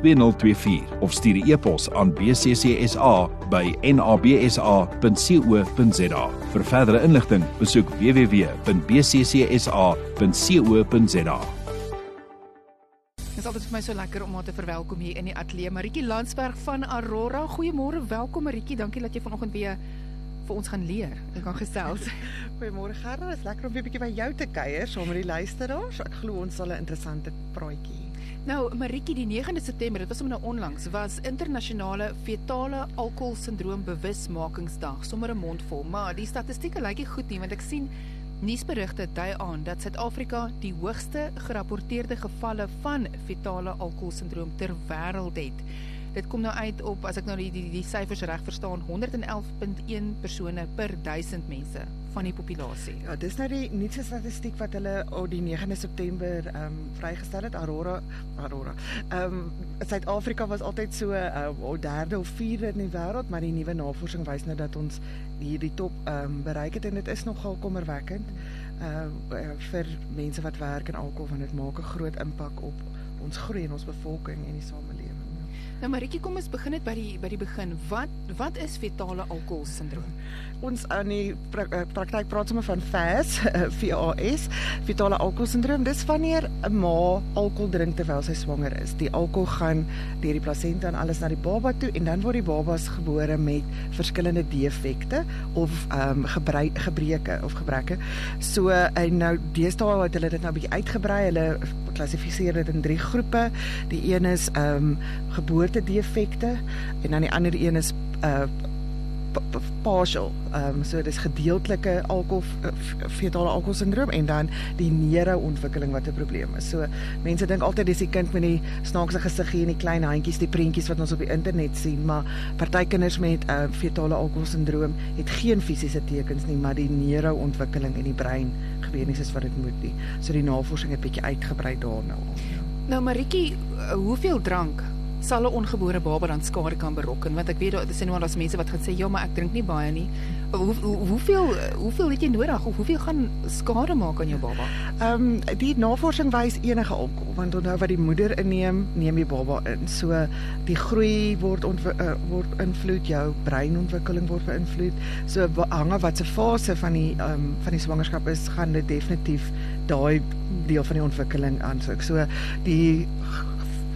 2024 of stuur 'n e-pos aan bccsa by nabsa.co.za. Vir verdere inligting, besoek www.bccsa.co.za. Dit is altyd vir my so lekker om haar te verwelkom hier in die ateljee. Maritjie Landsberg van Aurora. Goeiemôre, welkom Maritjie. Dankie dat jy vanoggend weer vir ons gaan leer en kan gesels. Goeiemôre Gerda, dit is lekker om weer 'n bietjie by jou te kuier saam met die luisteraars. Ek glo ons sal 'n interessante praatjie hê. Nou, Maritjie, die 9de September, dit was om nou onlangs, was internasionale fetale alkoholsindroom bewusmakingsdag, sommer 'n mond vol, maar die statistieke lyk nie goed nie want ek sien nuusberigte dui aan dat Suid-Afrika die hoogste gerapporteerde gevalle van fetale alkoholsindroom ter wêreld het. Dit kom nou uit op as ek nou die die, die syfers reg verstaan 111.1 persone per 1000 mense van die populasie. Ja, dis nou die nuutste statistiek wat hulle op die 9de September ehm um, vrygestel het. Aurora Aurora. Ehm um, Suid-Afrika was altyd so um, derde of vierde in die wêreld, maar die nuwe navorsing wys nou dat ons hierdie top ehm um, bereik het en dit is nogal kommerwekkend. Ehm uh, vir mense wat werk in alkohol want dit maak 'n groot impak op ons groei en ons bevolking en die samelewing. Nou Maritjie, kom ons begin net by die by die begin. Wat wat is fetale alkoholsindroom? Ons aan die pra praktyk praat sommer van FAS, VAS, fetale alkoholsindroom. Dis wanneer 'n ma alkohol drink terwyl sy swanger is. Die alkohol gaan deur die plasenta en alles na die baba toe en dan word die babas gebore met verskillende defekte of ehm um, gebreke of gebreke. So en nou deesdae het hulle dit nou bietjie uitgebrei. Hulle klassifiseer dit in drie groepe. Die een is ehm um, geboortedefekte en dan die ander een is uh partial. Ehm um, so dis gedeeltelike alkohol fetale alkoholsindroom en dan die neurontwikkeling wat 'n probleem is. So mense dink altyd dis die kind met die snaakse gesiggie en die klein handjies, die prentjies wat ons op die internet sien, maar party kinders met uh, fetale alkoholsindroom het geen fisiese tekens nie, maar die neurontwikkeling in die brein gebeur nie soos wat dit moet nie. So die navorsing het bietjie uitgebrei daarna. Nou Maritjie, hoeveel drank sal 'n ongebore baba dan skade kan berokken want ek weet daar is nou al mense wat gaan sê ja maar ek drink nie baie nie. Hoe, hoe, hoeveel hoeveel het jy nodig? Of hoeveel gaan skade maak aan jou baba? Ehm um, die navorsing wys enige alkohol want onthou wat die moeder inneem neem die baba in. So die groei word uh, word invloed jou breinontwikkeling word beïnvloed. So hange wat se fase van die ehm um, van die swangerskap is gaan dit definitief daai deel van die ontwikkeling aansoek. So die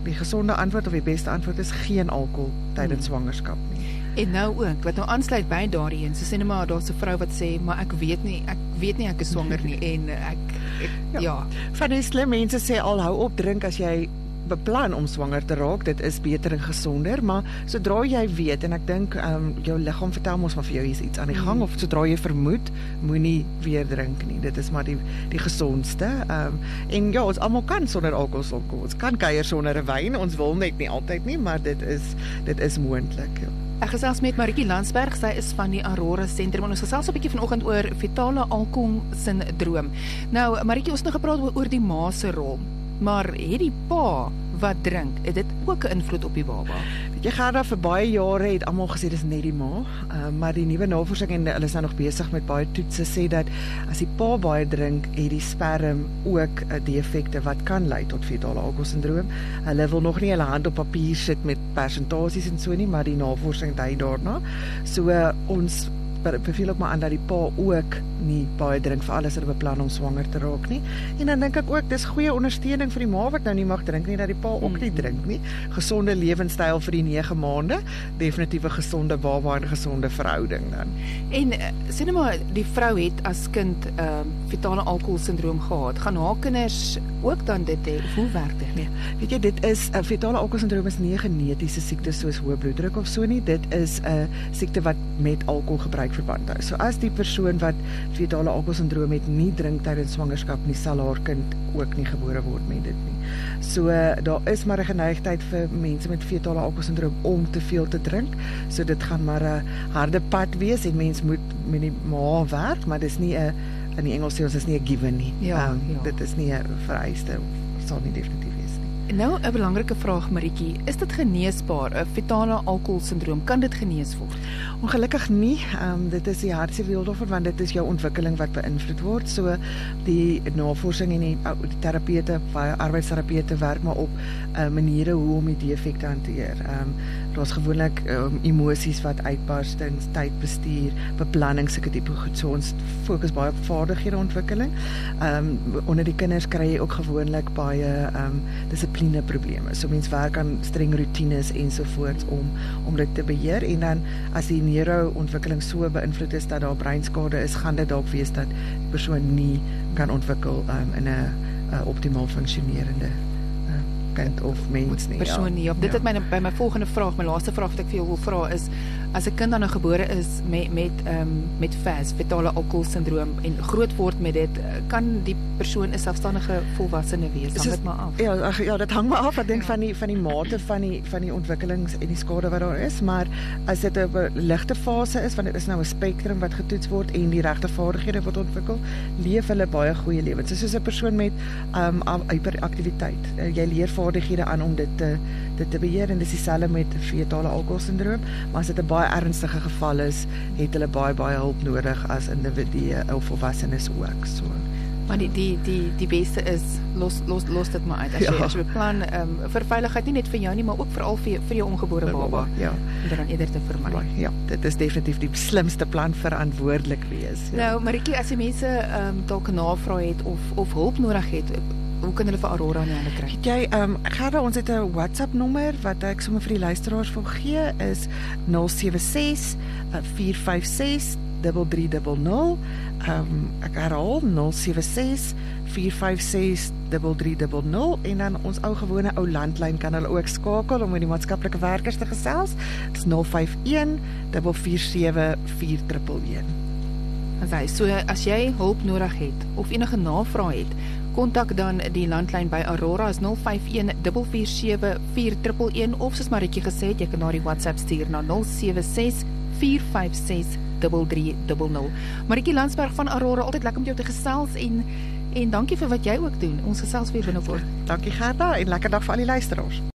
die gesonde antwoord of die beste antwoord is geen alkohol tydens hmm. swangerskap nie. En nou ook, wat nou aansluit by daardie een, so sê net maar daar's 'n vrou wat sê, maar ek weet nie, ek weet nie ek is swanger nie en ek, ek ja. ja. Van die slim mense sê al hou op drink as jy beplan om swanger te raak, dit is beter en gesonder, maar sodra jy weet en ek dink ehm um, jou liggaam vertel mos maar vir jou hier's iets aan die gang mm. of sodra jy vermoed, moenie weer drink nie. Dit is maar die die gesondste. Ehm um, en ja, ons almal kan sonder alkohol sokkel. Ons kan kuier sonder 'n wyn. Ons wil net nie altyd nie, maar dit is dit is moontlik. Ja. Ek gesels met Maritjie Landsberg, sy is van die Aurora Sentrum. Ons gesels 'n bietjie vanoggend oor fetale alkohol sindroom. Nou, Maritjie, ons het nou gepraat oor die ma se rol. Maar het die pa wat drink, het dit ook 'n invloed op die baba? Weet jy Gerda, vir baie jare het almal gesê dis net die ma, uh, maar die nuwe navorsing en hulle is nou nog besig met baie toetse sê dat as die pa baie drink, het die sperm ook uh, defekte wat kan lei tot fetale alkoholsindroom. Hulle wil nog nie hulle hand op papier sit met persentasies en so nie, maar die navorsing dui daarna. So uh, ons beveel ook maar aan dat die pa ook nie baie drink vir alles wat beplan om swanger te raak nie. En dan dink ek ook dis goeie ondersteuning vir die ma wat nou nie mag drink nie dat die pa ook nie drink nie. Gesonde lewenstyl vir die 9 maande, definitief 'n gesonde baba en gesonde verhouding dan. En uh, sê net maar die vrou het as kind ehm uh, fetale alkoholsindroom gehad. Gaan haar kinders ook dan dit hê? Hoe werk dit? Nee. Weet jy dit is 'n uh, fetale alkoholsindroom is nie 'n genetiese siekte soos hoë bloeddruk of so nie. Dit is 'n uh, siekte wat met alkohol gebruik verband. So as die persoon wat fetale alkoholsindroom het nie drink tydens swangerskap nie, sal haar kind ook nie gebore word met dit nie. So daar is maar 'n geneigtheid vir mense met fetale alkoholsindroom om te veel te drink. So dit gaan maar 'n harde pad wees en mens moet met die ma werk, maar dis nie 'n in die Engels sê ons is nie 'n given nie. Ja, um, ja. dit is nie 'n vereiste sal nie definitief Nou 'n belangrike vraag Maritjie, is dit geneesbaar? 'n Fetale alkoholsindroom, kan dit genees word? Ongelukkig nie. Ehm um, dit is die wêreld want dit is jou ontwikkeling wat beïnvloed word. So die navorsing en die, die terapeute, baie arbeidsterapeute werk maar op uh, maniere hoe om die defek te hanteer. Ehm um, daar's gewoonlik um, emosies wat uitbarstings, tydbestuur, beplanning sulke tipe goed. So ons fokus baie op vaardighede ontwikkeling. Ehm um, onder die kinders kry jy ook gewoonlik baie ehm um, dissipline probleme. So mense werk aan streng rotines ensovoorts om om dit te beheer en dan as die neurontwikkeling so beïnvloed is dat daar breinskade is, gaan dit dalk wees dat die persoon nie kan ontwikkel um, in 'n optimaal funksionerende kind of mens nie. Persoon nie. Ja. Dit ja. het my by my volgende vraag, my laaste vraag wat ek vir jou wil vra is as 'n kind dan nou gebore is met met ehm um, met FAS, fetale alkoholsindroom en groot word met dit, kan die persoon 'n selfstandige volwassene wees? Hang dit maar af. Ja, ach, ja, dit hang maar af. Ek dink ja. van die van die mate van die van die ontwikkelings en die skade wat daar is, maar as dit 'n ligte fase is, want dit is nou 'n spektrum wat getoets word en die regte vaardighede wat ontwikkel, leef hulle baie goeie lewens. Dit is soos 'n persoon met ehm um, hyperaktiwiteit. Uh, jy leer vaardighede aan om dit te dit te beheer en dis dieselfde met fetale alkoholsindroom, maar as dit 'n baie ernstige geval is, het hulle baie baie hulp nodig as individue of volwassenes ook. So Maar die die die die beste is los los los dit maar uit as jy ja. as jy beplan um, vir veiligheid nie net vir jou nie maar ook veral vir vir jou ongebore baba. baba. Ja. Om dan eerder te vermy. Ja, dit is definitief die slimste plan verantwoordelik wees. Ja. Nou, Maritjie, as jy mense um, dalk navraag het of of hulp nodig het, hoe kan hulle vir Aurora in die hande kry? Jy ehm um, Gerda, ons het 'n WhatsApp nommer wat ek sommer vir die luisteraars wil gee is 076 456 3300. Ehm um, ek herhaal 076 456 3300 en dan ons ou gewone ou landlyn kan hulle ook skakel om met die maatskaplike werkers te gesels. Dit is 051 447 4111. Asai, so as jy hulp nodig het of enige navrae het, kontak dan die landlyn by Aurora is 051 447 4111 of soos Maritjie gesê het, jy kan na die WhatsApp stuur na 076 456 3300. Maritjie Landsberg van Aurora, altyd lekker om jou te gesels en en dankie vir wat jy ook doen. Ons gesels weer binnekort. Dankie Gerda en lekker dag vir al die luisteraars.